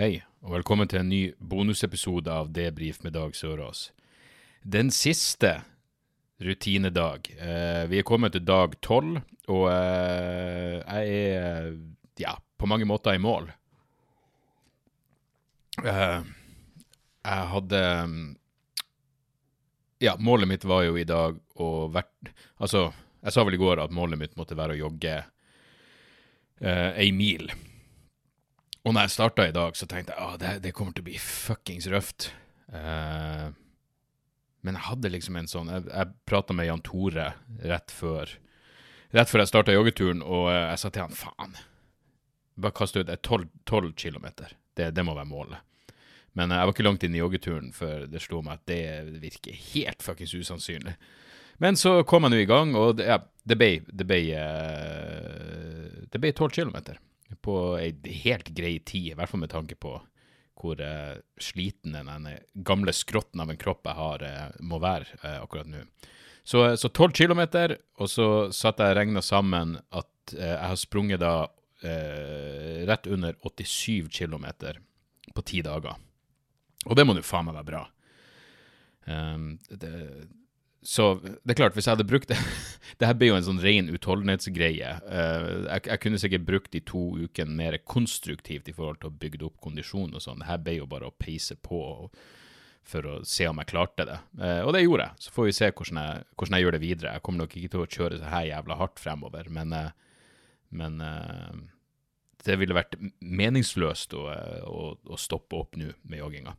Hei, og velkommen til en ny bonusepisode av Debrif med Dag Sørås. Den siste rutinedag. Eh, vi er kommet til dag tolv, og eh, jeg er ja, på mange måter i mål. Eh, jeg hadde Ja, målet mitt var jo i dag å være Altså, jeg sa vel i går at målet mitt måtte være å jogge eh, ei mil. Og når jeg starta i dag, så tenkte jeg at det, det kommer til å bli fuckings røft. Uh, men jeg hadde liksom en sånn Jeg, jeg prata med Jan Tore rett før Rett før jeg starta joggeturen, og eh, jeg sa til han faen. Bare kast ut 12, 12 kilometer. Det, det må være målet. Men jeg var ikke langt inn i joggeturen før det slo meg at det virker helt fuckings usannsynlig. Men så kom jeg nå i gang, og det, ja, det ble Det ble, eh, det ble 12 kilometer på ei helt grei tid, i hvert fall med tanke på hvor eh, sliten den gamle skrotten av en kropp jeg har, eh, må være eh, akkurat nå. Så, så 12 kilometer, og så satt jeg og regna sammen at eh, jeg har sprunget da eh, rett under 87 kilometer på ti dager. Og det må jo faen meg være bra. Um, det, så det er klart, hvis jeg hadde brukt det Det her blir jo en sånn ren utholdenhetsgreie. Eh, jeg, jeg kunne sikkert brukt de to ukene mer konstruktivt i forhold til å bygge opp kondisjon og sånn. Det her ble jo bare å peise på for å se om jeg klarte det. Eh, og det gjorde jeg. Så får vi se hvordan jeg, hvordan jeg gjør det videre. Jeg kommer nok ikke til å kjøre så her jævla hardt fremover, men, eh, men det ville vært meningsløst å, å, å stoppe opp nå med jogginga.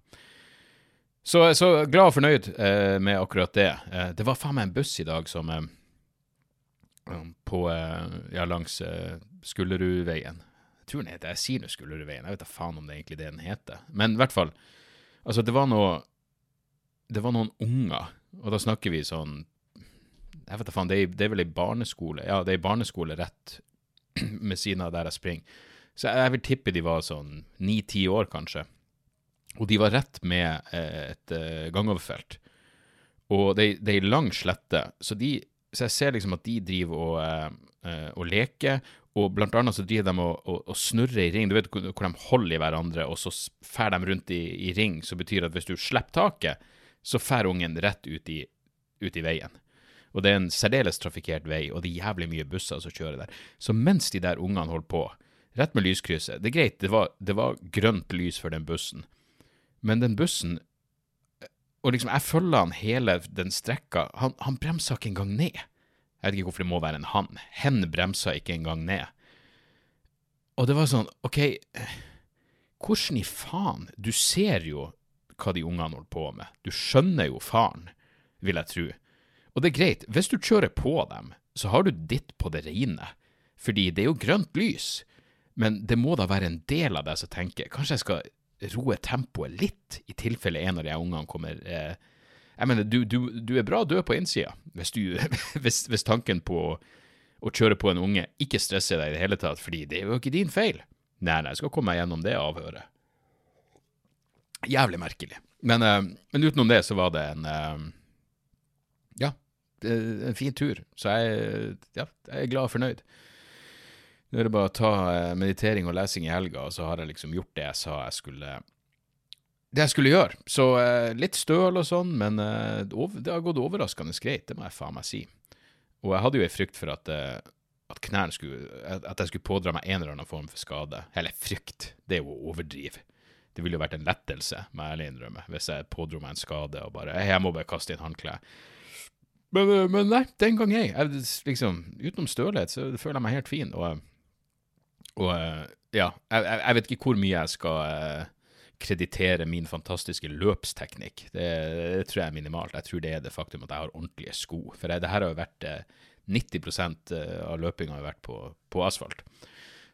Så, så glad og fornøyd eh, med akkurat det. Eh, det var faen meg en buss i dag som eh, på, eh, ja, langs eh, Skullerudveien. Jeg tror den heter Jeg sier nå Skullerudveien, jeg vet da faen om det er egentlig det den heter. Men i hvert fall. Altså, det var noe Det var noen unger, og da snakker vi sånn Jeg vet da faen, det er, det er vel ei barneskole? Ja, det er ei barneskole rett med siden av der jeg springer. Så jeg, jeg vil tippe de var sånn ni-ti år, kanskje. Og de var rett med eh, et eh, gangoverfelt. Og det, er ei lang slette, så, de, så jeg ser liksom at de driver og, eh, og leker. Og blant annet så driver de og, og, og snurrer i ring. Du vet hvor de holder i hverandre, og så fær de rundt i, i ring, som betyr at hvis du slipper taket, så fær ungen rett ut i, ut i veien. Og det er en særdeles trafikkert vei, og det er jævlig mye busser som kjører der. Så mens de der ungene holder på, rett med lyskrysset Det er greit, det var, det var grønt lys for den bussen. Men den bussen Og liksom, jeg følger han hele den strekka. Han, han bremsa ikke engang ned. Jeg vet ikke hvorfor det må være en han. Hen bremsa ikke engang ned. Og det var sånn, OK, hvordan i faen? Du ser jo hva de ungene holder på med. Du skjønner jo faren, vil jeg tro. Og det er greit, hvis du kjører på dem, så har du ditt på det reine. Fordi det er jo grønt lys. Men det må da være en del av deg som tenker kanskje jeg skal roe tempoet litt, i tilfelle en av de ungene kommer eh, Jeg mener, du, du, du, er bra død på innsida hvis, hvis, hvis tanken på å kjøre på en unge ikke stresser deg i det hele tatt, fordi det er jo ikke din feil. Nei, nei, jeg skal komme meg gjennom det avhøret. Jævlig merkelig. Men, eh, men utenom det så var det en eh, Ja, en fin tur. Så jeg, ja, jeg er glad og fornøyd. Nå er det bare å ta meditering og lesing i helga, og så har jeg liksom gjort det jeg sa jeg skulle Det jeg skulle gjøre. Så litt støl og sånn, men det har gått overraskende greit, det må jeg faen meg si. Og jeg hadde jo ei frykt for at, at knærne skulle At jeg skulle pådra meg en eller annen form for skade. Eller frykt, det er jo å overdrive. Det ville jo vært en lettelse, må jeg ærlig innrømme, hvis jeg pådro meg en skade og bare Jeg må bare kaste inn håndkleet. Men, men, nei, den gang jeg liksom, Utenom stølhet så føler jeg meg helt fin. og og ja, jeg, jeg, vet ikke hvor mye jeg skal eh, kreditere min fantastiske løpsteknikk. Det, det, tror jeg er minimalt. Jeg tror det er det faktum at jeg har ordentlige sko. For jeg, det her har jo vært eh, 90% av løpinga har vært på, på, asfalt.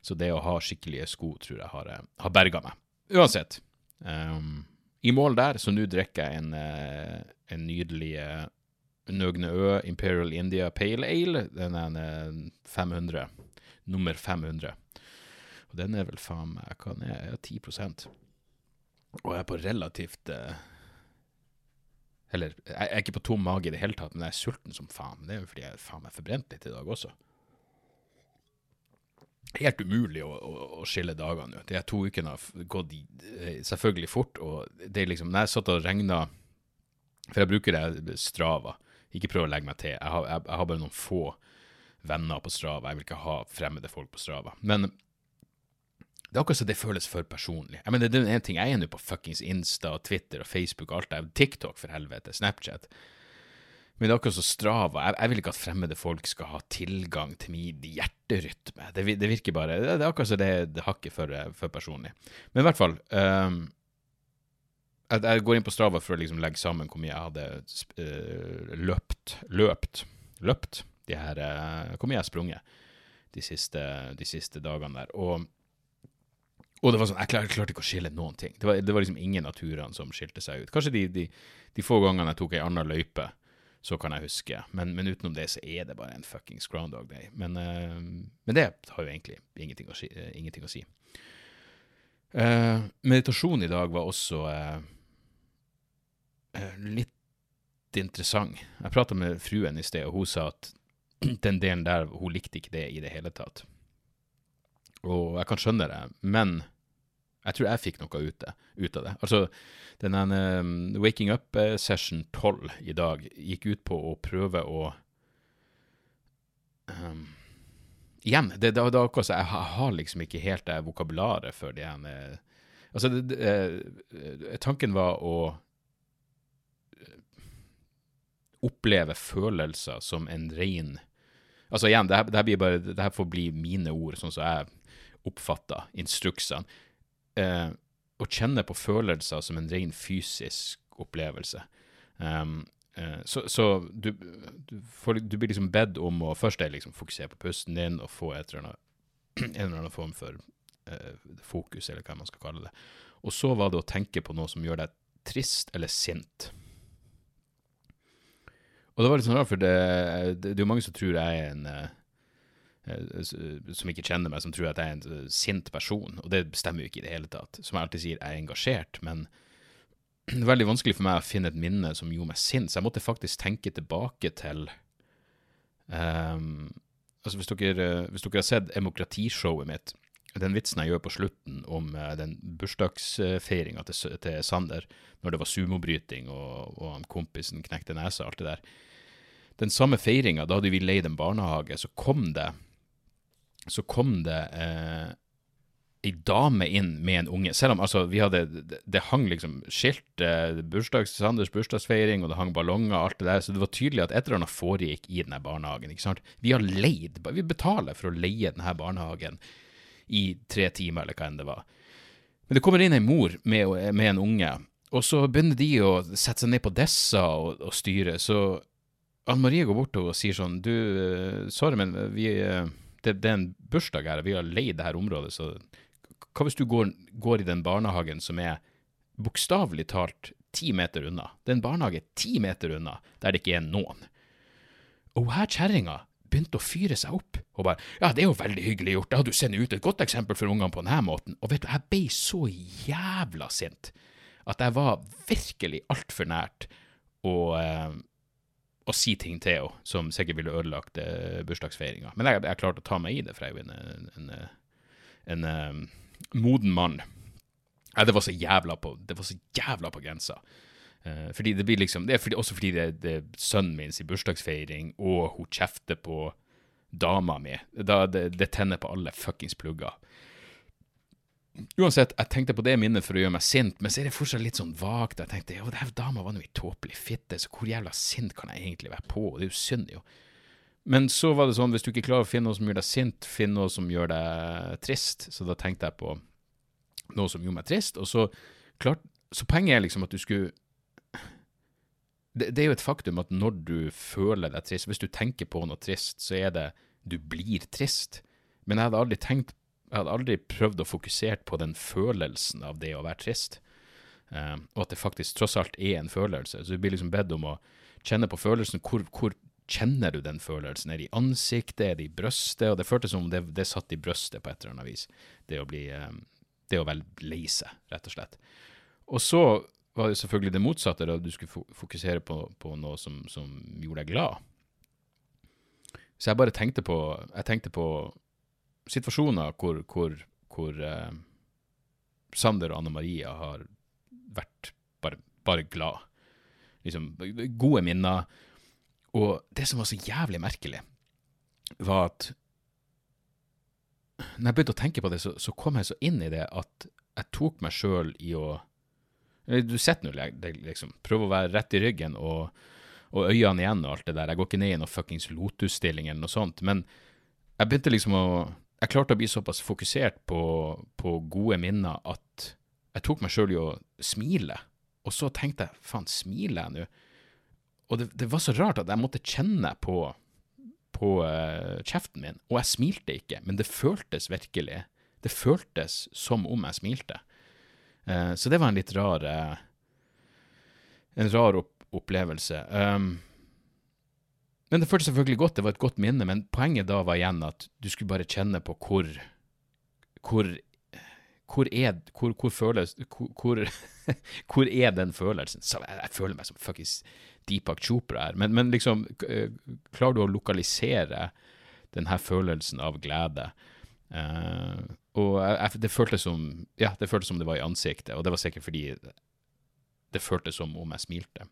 Så det å ha skikkelige sko tror jeg har, har berga meg. uansett. Um, I mål der, så nå drikker jeg en, en nydelig Nøgne Ø Imperial India Pale Ale. Den er en 500. Nummer 500. Og den er vel faen meg Hva den er den? 10 Og jeg er på relativt uh, Eller, jeg er ikke på tom mage i det hele tatt, men jeg er sulten som faen. Det er jo fordi jeg faen meg forbrent litt i dag også helt umulig å, å, å skille dagene. De to ukene har gått eh, selvfølgelig fort, og det er liksom Når jeg satt og regna For jeg bruker det Strava. Ikke prøv å legge meg til. Jeg har, jeg, jeg har, bare noen få venner på Strava. Jeg vil ikke ha fremmede folk på Strava. Men det er akkurat så det føles for personlig. Jeg mener, det er en ting. Jeg er nå på fuckings Insta og Twitter og Facebook og alt det. TikTok, for helvete. Snapchat. Men det er akkurat så Strava. Jeg, jeg, vil ikke at fremmede folk skal ha tilgang til min hjerterytme. Det, det virker bare Det, er akkurat så det, det hakket for, for personlig. Men i hvert fall um, jeg, jeg, går inn på Strava for å liksom legge sammen hvor mye jeg hadde uh, løpt Løpt. Løpt de her uh, Hvor mye jeg har sprunget de siste, de siste dagene der. Og og det var sånn, jeg klarte, klarte, ikke å skille noen ting. Det var, det var liksom ingen av turene som skilte seg ut. Kanskje de, de, de få gangene jeg tok ei anna løype, så kan jeg huske. Men, men, utenom det så er det bare en fuckings Groundhog Day. Men, uh, men det har jo egentlig ingenting å si. Uh, ingenting å si. Uh, meditasjon i dag var også litt interessant. Jeg prata med fruen i sted, og hun sa at den delen der, hun likte ikke det i det hele tatt. Og jeg kan skjønne det, men jeg tror jeg fikk noe ut, av det. Altså, denne um, Waking Up uh, Session 12 i dag gikk ut på å prøve å um, Igjen, det, det, det akkurat jeg, jeg, har liksom ikke helt det vokabularet for det ene Altså, det, det, tanken var å oppleve følelser som en ren Altså igjen, det her, det her, bare, det her får bli mine ord, sånn som jeg oppfatter instruksene eh, og kjenner på følelser som en ren fysisk opplevelse. Um, eh, så, så du, du, får, du, blir liksom bedt om å først liksom fokusere på pusten din og få et eller annet, en eller annen form for eh, fokus, eller hva man skal kalle det. Og så var det å tenke på noe som gjør deg trist eller sint. Og det var litt sånn rart, for det, det, det er jo mange som tror jeg er en Eh, som ikke kjenner meg, som tror at jeg er en eh, sint person. Og det stemmer jo ikke i det hele tatt. Som jeg alltid sier, jeg er engasjert, men det er veldig vanskelig for meg å finne et minne som gjorde meg sint, så jeg måtte faktisk tenke tilbake til um, Altså, hvis dere, hvis dere, har sett demokratishowet mitt, den vitsen jeg gjør på slutten om den bursdagsfeiringa til, til, Sander, når det var sumobryting og, og kompisen knekte nesa, alt det der Den samme feiringa, da hadde vi leid en barnehage, så kom det så kom det eh, dame inn med en unge. Selv om altså, vi hadde, det, det hang liksom skilt, eh, bursdags, Sanders bursdagsfeiring, og det hang ballonger og alt det der, så det var tydelig at et eller annet foregikk i denne barnehagen. ikke sant? Vi har leid, vi betaler for å leie denne barnehagen i tre timer, eller hva enn det var. Men det kommer inn ei mor med, med, en unge, og så begynner de å sette seg ned på dessa og, og styre. Så Anne Marie går bort og sier sånn Du, eh, sorry, men vi uh, det, det, er en bursdag her, og vi har leid det her området, så hva hvis du går, går i den barnehagen som er bokstavelig talt ti meter unna? Det er en barnehage ti meter unna, der det ikke er noen. Og her kjerringa begynte å fyre seg opp, og bare ja, det er jo veldig hyggelig gjort, da du sendt ut et godt eksempel for ungene på denne måten. Og vet du, jeg ble så jævla sint at jeg var virkelig altfor nært å eh, å si ting til henne som sikkert ville ødelagt eh, bursdagsfeiringa. Men jeg, jeg klarte å ta meg i det, for jeg er en, en, en, en um, moden mann. Ja, det var så jævla på, det var så jævla på grensa. Uh, fordi det blir liksom, det er fordi, også fordi det, det er sønnen min sin bursdagsfeiring, og hun kjefter på dama mi. Da, det, det tenner på alle fuckings plugger. Uansett, jeg tenkte på det minnet for å gjøre meg sint, men så er det fortsatt litt sånn vagt. Jeg tenkte jo, her dama var nå ei tåpelig fitte, så hvor jævla sint kan jeg egentlig være på? Det er jo synd, jo. Men så var det sånn, hvis du ikke klarer å finne noe som gjør deg sint, finn noe som gjør deg trist. Så da tenkte jeg på noe som gjorde meg trist, og så klart Så poenget er liksom at du skulle det, det er jo et faktum at når du føler deg trist, hvis du tenker på noe trist, så er det du blir trist. Men jeg hadde aldri tenkt Jeg hadde aldri prøvd å fokusere på den følelsen av det å være trist. Um, og at det faktisk tross alt er en følelse. Så du blir liksom bedt om å kjenne på følelsen. Hvor, hvor kjenner du den følelsen? Er det i ansiktet, er det i brøstet? Og det føltes som om det, det satt i brøstet på et eller annet vis. Det å bli um, Det å være lei seg, rett og slett. Og så var det selvfølgelig det motsatte, da du skulle fokusere på, på noe som, som, gjorde deg glad. Så jeg bare tenkte på Jeg tenkte på situasjoner hvor, hvor, hvor eh, Sander og Anne Maria har vært bare, bare glad. Liksom, gode minner. Og det som var så jævlig merkelig, var at når jeg begynte å tenke på det, så, så kom jeg så inn i det at jeg tok meg sjøl i å Du sitter nå liksom, prøver å være rett i ryggen og, og øynene igjen og alt det der. Jeg går ikke ned i noen fuckings Lotus-stilling eller noe sånt. Men jeg begynte liksom å Jeg klarte å bli såpass fokusert på, på gode minner at jeg tok meg sjøl i å smile. Og så tenkte jeg, faen, smiler jeg nå? Og det, det, var så rart at jeg måtte kjenne på, på uh, kjeften min, og jeg smilte ikke, men det føltes virkelig. Det føltes som om jeg smilte. Uh, så det var en litt rar uh, En rar opp opplevelse. Um, men det føltes selvfølgelig godt, det var et godt minne, men poenget da var igjen at du skulle bare kjenne på hvor, hvor hvor er, hvor, hvor føles, hvor, hvor, er den følelsen? Jeg, jeg føler meg som fuckings Deepak Chopra her. Men, men, liksom, eh, klarer du å lokalisere denne følelsen av glede? Uh, og jeg, det føltes som ja, det føltes som det var i ansiktet, og det var sikkert fordi det føltes som om jeg smilte.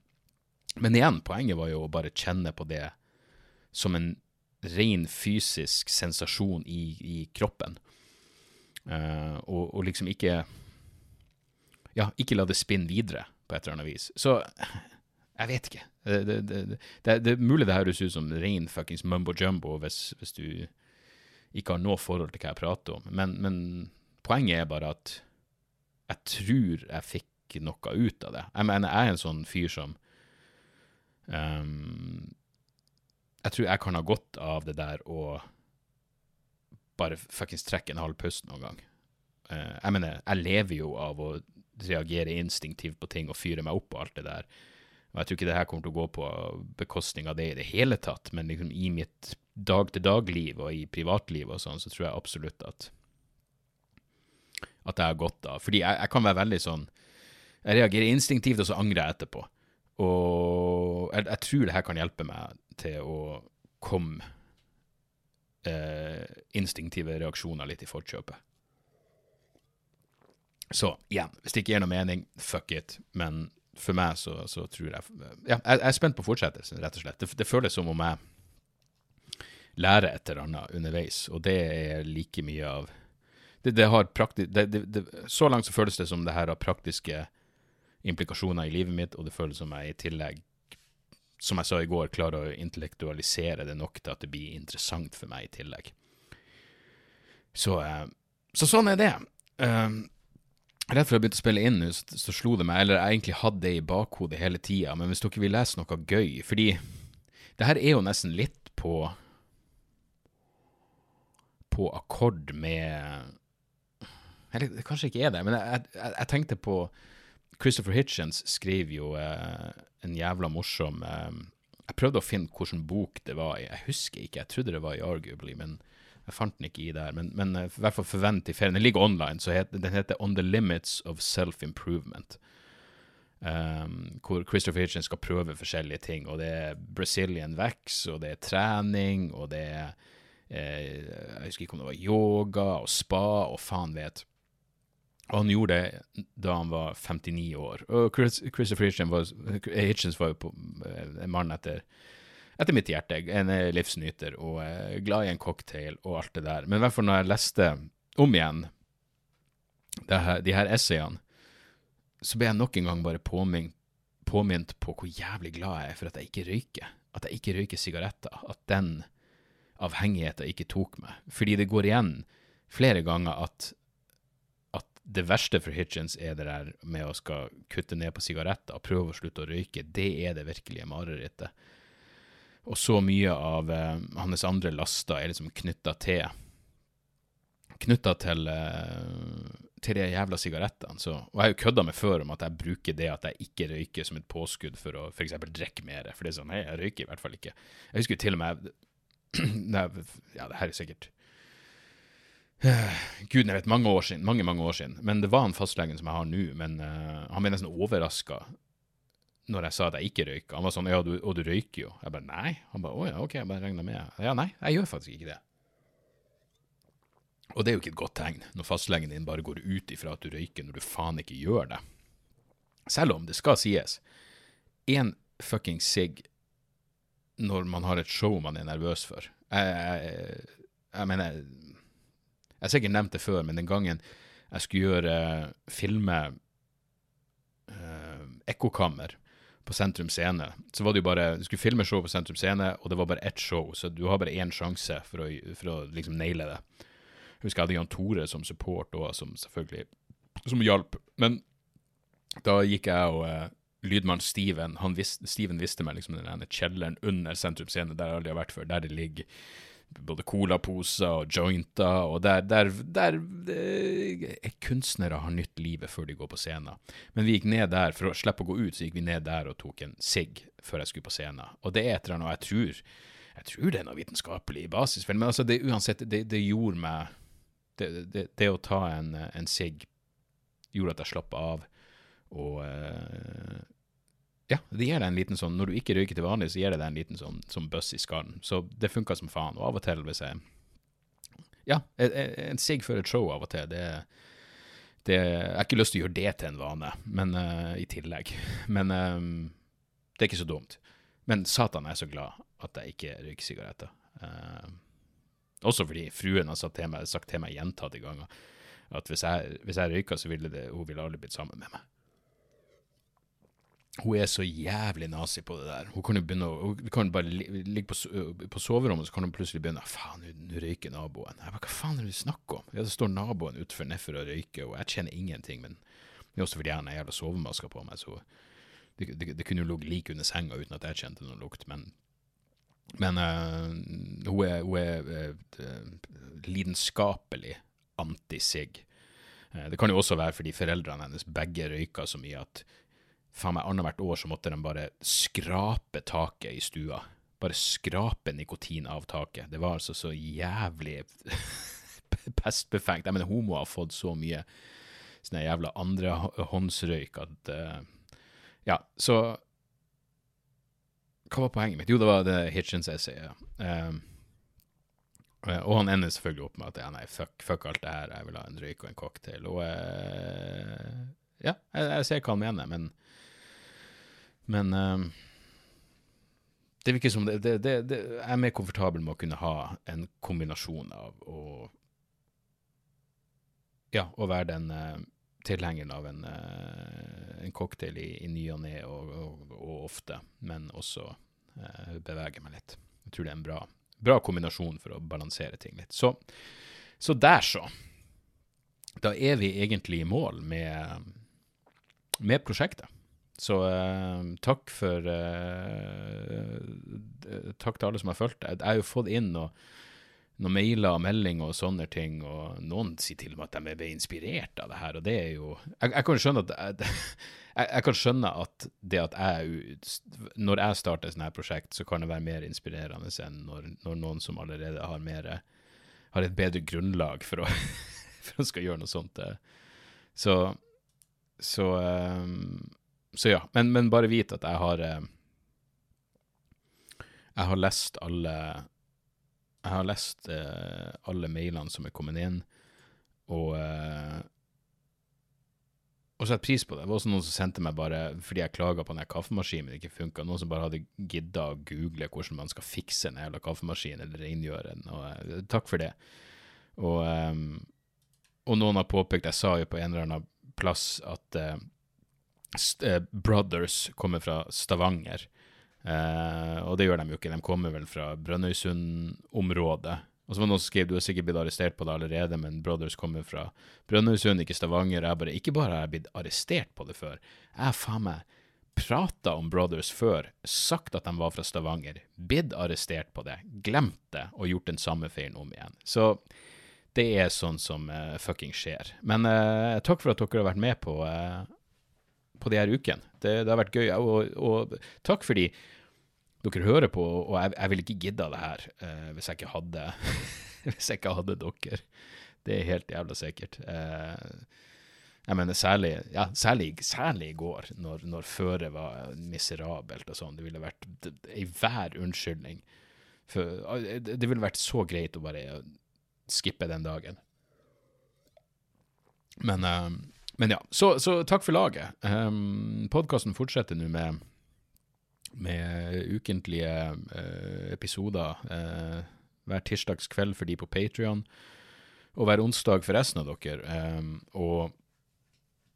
Men igjen, poenget var jo å bare kjenne på det som en ren fysisk sensasjon i, i kroppen. Uh, og, og, liksom ikke Ja, ikke la det spinne videre på et eller annet vis. Så jeg vet ikke. Det, det, det, det er mulig det høres ut som ren fuckings mumbo jumbo hvis, hvis, du ikke har noe forhold til hva jeg prater om, men, men, poenget er bare at jeg tror jeg fikk noe ut av det. Jeg mener, jeg er en sånn fyr som um, Jeg tror jeg kan ha godt av det der å bare fuckings trekke en halv pust noen gang. Uh, jeg mener, jeg lever jo av å reagere instinktivt på ting og fyre meg opp og alt det der. Og jeg tror ikke det her kommer til å gå på bekostning av det i det hele tatt, men liksom i mitt dag-til-dag-liv og i privatlivet og sånn, så tror jeg absolutt at at jeg har godt av. Fordi jeg, jeg, kan være veldig sånn Jeg reagerer instinktivt, og så angrer jeg etterpå. Og jeg, jeg tror det her kan hjelpe meg til å komme eh, instinktive reaksjoner litt i forkjøpet. Så igjen, hvis det ikke gir noe mening, fuck it. Men for meg så, så tror jeg Ja, jeg, er spent på fortsettelsen, rett og slett. Det, det føles som om jeg lærer et eller annet underveis, og det er like mye av det, det har praktisk, det, Så langt så føles det som det her har praktiske implikasjoner i livet mitt, og det føles som jeg i tillegg som jeg sa i går, klarer å intellektualisere det nok til at det blir interessant for meg i tillegg. Så, uh, så sånn er det. Uh, rett før jeg begynte å spille inn, så, så slo det meg, eller jeg egentlig hadde det i bakhodet hele tida, men hvis dere vil lese noe gøy Fordi det her er jo nesten litt på På akkord med Eller kanskje ikke er det, men jeg, jeg, jeg tenkte på Christopher Hitchens skriver jo eh, en jævla morsom eh, Jeg prøvde å finne hvilken bok det var i. Jeg husker ikke, jeg trodde det var i Arguably, men jeg fant den ikke i der. Men, men uh, i hvert fall forvent i ferien. Den ligger online, så het, den heter On the Limits of Self-Improvement. Um, hvor Christopher Hitchens skal prøve forskjellige ting. Og det er Brazilian wax, og det er trening, og det er eh, Jeg husker ikke om det var yoga og spa og faen vet. Og han gjorde det da han var 59 år. Og Chris, Christopher Hitchens var, Hitchens var jo på, eh, en mann etter, etter mitt hjerte. En livsnyter og uh, glad i en cocktail og alt det der. Men i hvert fall når jeg leste om igjen her, de her essayene, så ble jeg nok en gang bare påminnet, påminnet på hvor jævlig glad jeg er for at jeg ikke røyker. At jeg ikke røyker sigaretter. At den avhengigheten ikke tok meg. Fordi det går igjen flere ganger at det verste for Hitchens er det der med å skal kutte ned på sigaretter og prøve å slutte å røyke. Det er det virkelige marerittet. Og så mye av eh, hans andre laster er liksom knytta til knytta til, eh, til de jævla sigarettene. Så, og jeg har jo kødda med før om at jeg bruker det at jeg ikke røyker som et påskudd for å f.eks. drikke mer. For det er sånn, nei, jeg røyker i hvert fall ikke. Jeg husker til og med Ja, det her er sikkert Gud, jeg vet, mange år siden, mange, mange år siden. Men det var en fastlegen som jeg har nå, men uh, han ble nesten overraska når jeg sa at jeg ikke røyka. Han var sånn ja, du, og du røyker jo. Jeg bare nei. Han bare å ja, ok, jeg bare regna med. Ja, nei, jeg gjør faktisk ikke det. Og det er jo ikke et godt tegn når fastlegen din bare går ut ifra at du røyker når du faen ikke gjør det. Selv om det skal sies, én fucking sigg når man har et show man er nervøs for Jeg, jeg, jeg mener jeg har sikkert nevnt det før, men den gangen jeg skulle gjøre uh, filme uh, Ekkokammer på Sentrum Scene, så var det jo bare Du skulle filme show på Sentrum Scene, og det var bare ett show, så du har bare én sjanse for å, for å liksom naile det. Jeg husker jeg hadde Jan Tore som support òg, som selvfølgelig som hjalp. Men da gikk jeg og uh, lydmann Steven han vis, Steven visste meg liksom den kjelleren under Sentrum Scene, der jeg aldri har vært før, der det ligger både colaposer og jointer, og der, der, der eh, kunstnere har nytt livet før de går på scenen. Men vi gikk ned der, for å slippe å gå ut, så gikk vi ned der og tok en sigg før jeg skulle på scenen. Og det er et eller annet, jeg tror, jeg tror det er noe vitenskapelig basis, men altså det, uansett, det, det gjorde meg det, det, det, å ta en, en sigg gjorde at jeg slapp av, og uh, ja, det gir deg en liten sånn Når du ikke røyker til vanlig, så gir det deg en liten sånn, sånn bøss i skallen. Så det funka som faen. Og av og til, hvis jeg Ja, en sigg før et show av og til, det, det Jeg har ikke lyst til å gjøre det til en vane, men uh, i tillegg. Men um, det er ikke så dumt. Men satan jeg er så glad at jeg ikke røyker sigaretter. Uh, også fordi fruen har sagt til meg, sagt til meg gjentatte ganger at hvis jeg, hvis jeg røyker, så ville det, hun ville aldri blitt sammen med meg hun er så jævlig nazi på det der. Hun kan jo begynne å Hun kan bare ligge på, soverommet, så kan hun plutselig begynne Faen, nå røyker naboen. Jeg bare, Hva faen er det du snakker om? Ja, det står naboen utenfor nedfor og røyker, og jeg kjenner ingenting. Men det er også fordi jeg har en jævla sovemaske på meg, så det, det, det kunne jo ligget like under senga uten at jeg kjente noe lukt. Men, men uh, hun er, hun er uh, lidenskapelig anti-sigg. Uh, det kan jo også være fordi foreldrene hennes begge røyka så mye at faen meg annethvert år så måtte de bare skrape taket i stua. Bare skrape nikotin av taket. Det var altså så jævlig pestbefengt. Jeg mener, homo har fått så mye sånn jævla andrehåndsrøyk at uh, Ja, så Hva var poenget mitt? Jo, det var det Hitchens-essayet. Um, og han ender selvfølgelig opp med at ja, nei, fuck, fuck, alt det her, jeg vil ha en røyk og en cocktail. Og uh, ja, jeg, jeg, ser hva han mener, men men um, det virker som det, det, det, det, er mer komfortabel med å kunne ha en kombinasjon av å Ja, å være den uh, tilhengeren av en, uh, en, cocktail i, i ny og ne og, og, og, ofte, men også uh, bevege meg litt. Jeg tror det er en bra, bra kombinasjon for å balansere ting litt. Så, så der, så. Da er vi egentlig i mål med, med prosjektet. Så uh, takk for uh, Takk til alle som har fulgt det. Jeg har jo fått inn noen noe mailer og meldinger og sånne ting, og noen sier til og med at de ble inspirert av det her, og det er jo Jeg, jeg kan skjønne at jeg, jeg, kan skjønne at det at jeg Når jeg starter sånt her prosjekt, så kan det være mer inspirerende enn når, når noen som allerede har mer Har et bedre grunnlag for å, for å skal gjøre noe sånt. Eh. Så Så um, så ja, men, men, bare vit at jeg har eh, Jeg har lest alle Jeg har lest eh, alle mailene som er kommet inn, og eh, og sett pris på det. Det var også noen som sendte meg bare fordi jeg klaga på den kaffemaskinen min ikke funka. Noen som bare hadde gidda å google hvordan man skal fikse en jævla kaffemaskin eller rengjøre den. Og, uh, takk for det. Og, um, og, noen har påpekt, jeg sa jo på en eller annen plass at uh, Brothers kommer fra Stavanger. Eh, og det gjør de jo ikke, de kommer vel fra Brønnøysund-området. Og så var det noen som skrev du har sikkert blitt arrestert på det allerede, men Brothers kommer fra Brønnøysund, ikke Stavanger. Jeg bare, ikke bare har jeg blitt arrestert på det før, jeg har faen meg prata om Brothers før, sagt at de var fra Stavanger, blitt arrestert på det, glemt det og gjort den samme feilen om igjen. Så Det er sånn som uh, fucking skjer. Men uh, takk for at dere har vært med på, uh, på de her ukene. Det, det, har vært gøy. Og, og, takk fordi dere hører på, og jeg, jeg ville ikke gidda det her hvis jeg ikke hadde hvis jeg ikke hadde dere. Det er helt jævla sikkert. jeg mener særlig, ja, særlig, særlig i går, når, når føret var miserabelt og sånn. Det ville vært enhver unnskyldning. For, det ville vært så greit å bare skippe den dagen. Men, uh, men ja, så, så, takk for laget. Um, ehm, Podkasten fortsetter nå med, med ukentlige uh, episoder uh, hver tirsdags kveld for de på Patrion, og hver onsdag for resten av dere. Um, og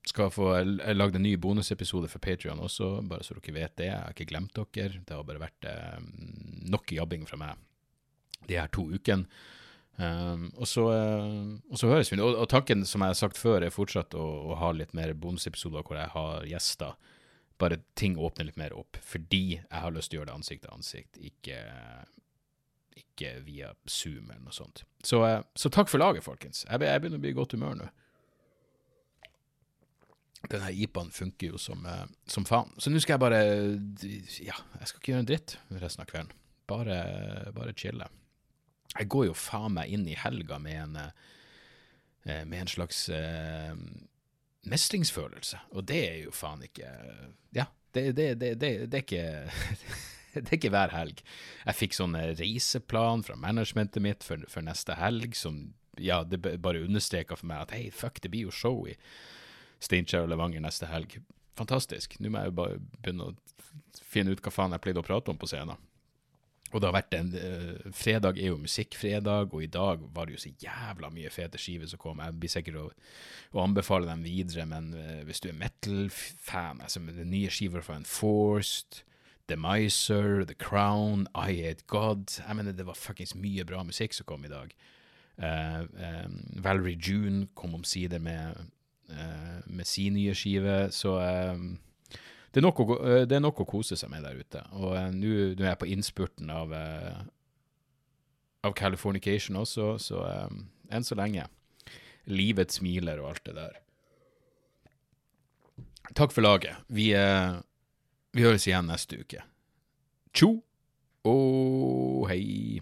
skal få lagd en ny bonusepisode for Patrion også, bare så dere vet det. Jeg har ikke glemt dere. Det har bare vært um, nok jobbing fra meg de her to ukene. Um, og, så, uh, og, så, høres vi. Og, og, tanken, som jeg har sagt før, er fortsatt å, å ha litt mer bonusepisoder hvor jeg har gjester. Bare ting åpner litt mer opp, fordi jeg har lyst til å gjøre det ansikt til ansikt, ikke, ikke via Zoom eller noe sånt. Så, uh, så takk for laget, folkens. Jeg, jeg, begynner å bli i godt humør nå. Denne IPA-en funker jo som, uh, som faen. Så nå skal jeg bare Ja, jeg skal ikke gjøre en dritt resten av kvelden. Bare, bare chille. Jeg går jo faen meg inn i helga med en, eh, med en slags uh, mestringsfølelse, og det er jo faen ikke Ja, det, det, det, det er ikke det er ikke hver helg. Jeg fikk sånn reiseplan fra managementet mitt for, for neste helg, som ja, det bare understreka for meg at hei, fuck, det blir jo show i Steinkjer og Levanger neste helg. Fantastisk. Nå må jeg jo bare begynne å finne ut hva faen jeg pleide å prate om på scenen. Og det har vært en uh, Fredag er jo musikkfredag, og i dag var det jo så jævla mye fete skiver som kom. Jeg blir sikkert å, å anbefale dem videre, men uh, hvis du er metal-fan, altså den nye skiver fra Enforced, The Miser, The Crown, I Hate God Jeg mener, det var fuckings mye bra musikk som kom i dag. Uh, um, Valerie June kom omsider med, med sin nye skive, så um, det er, nok å, eh, det er nok å kose seg med der ute. Og uh, nå er jeg på innspurten av, uh, av Californication også, så um, enn så lenge. Livet smiler og alt det der. Takk for laget. Vi, uh, vi høres igjen neste uke. Tjo og hei.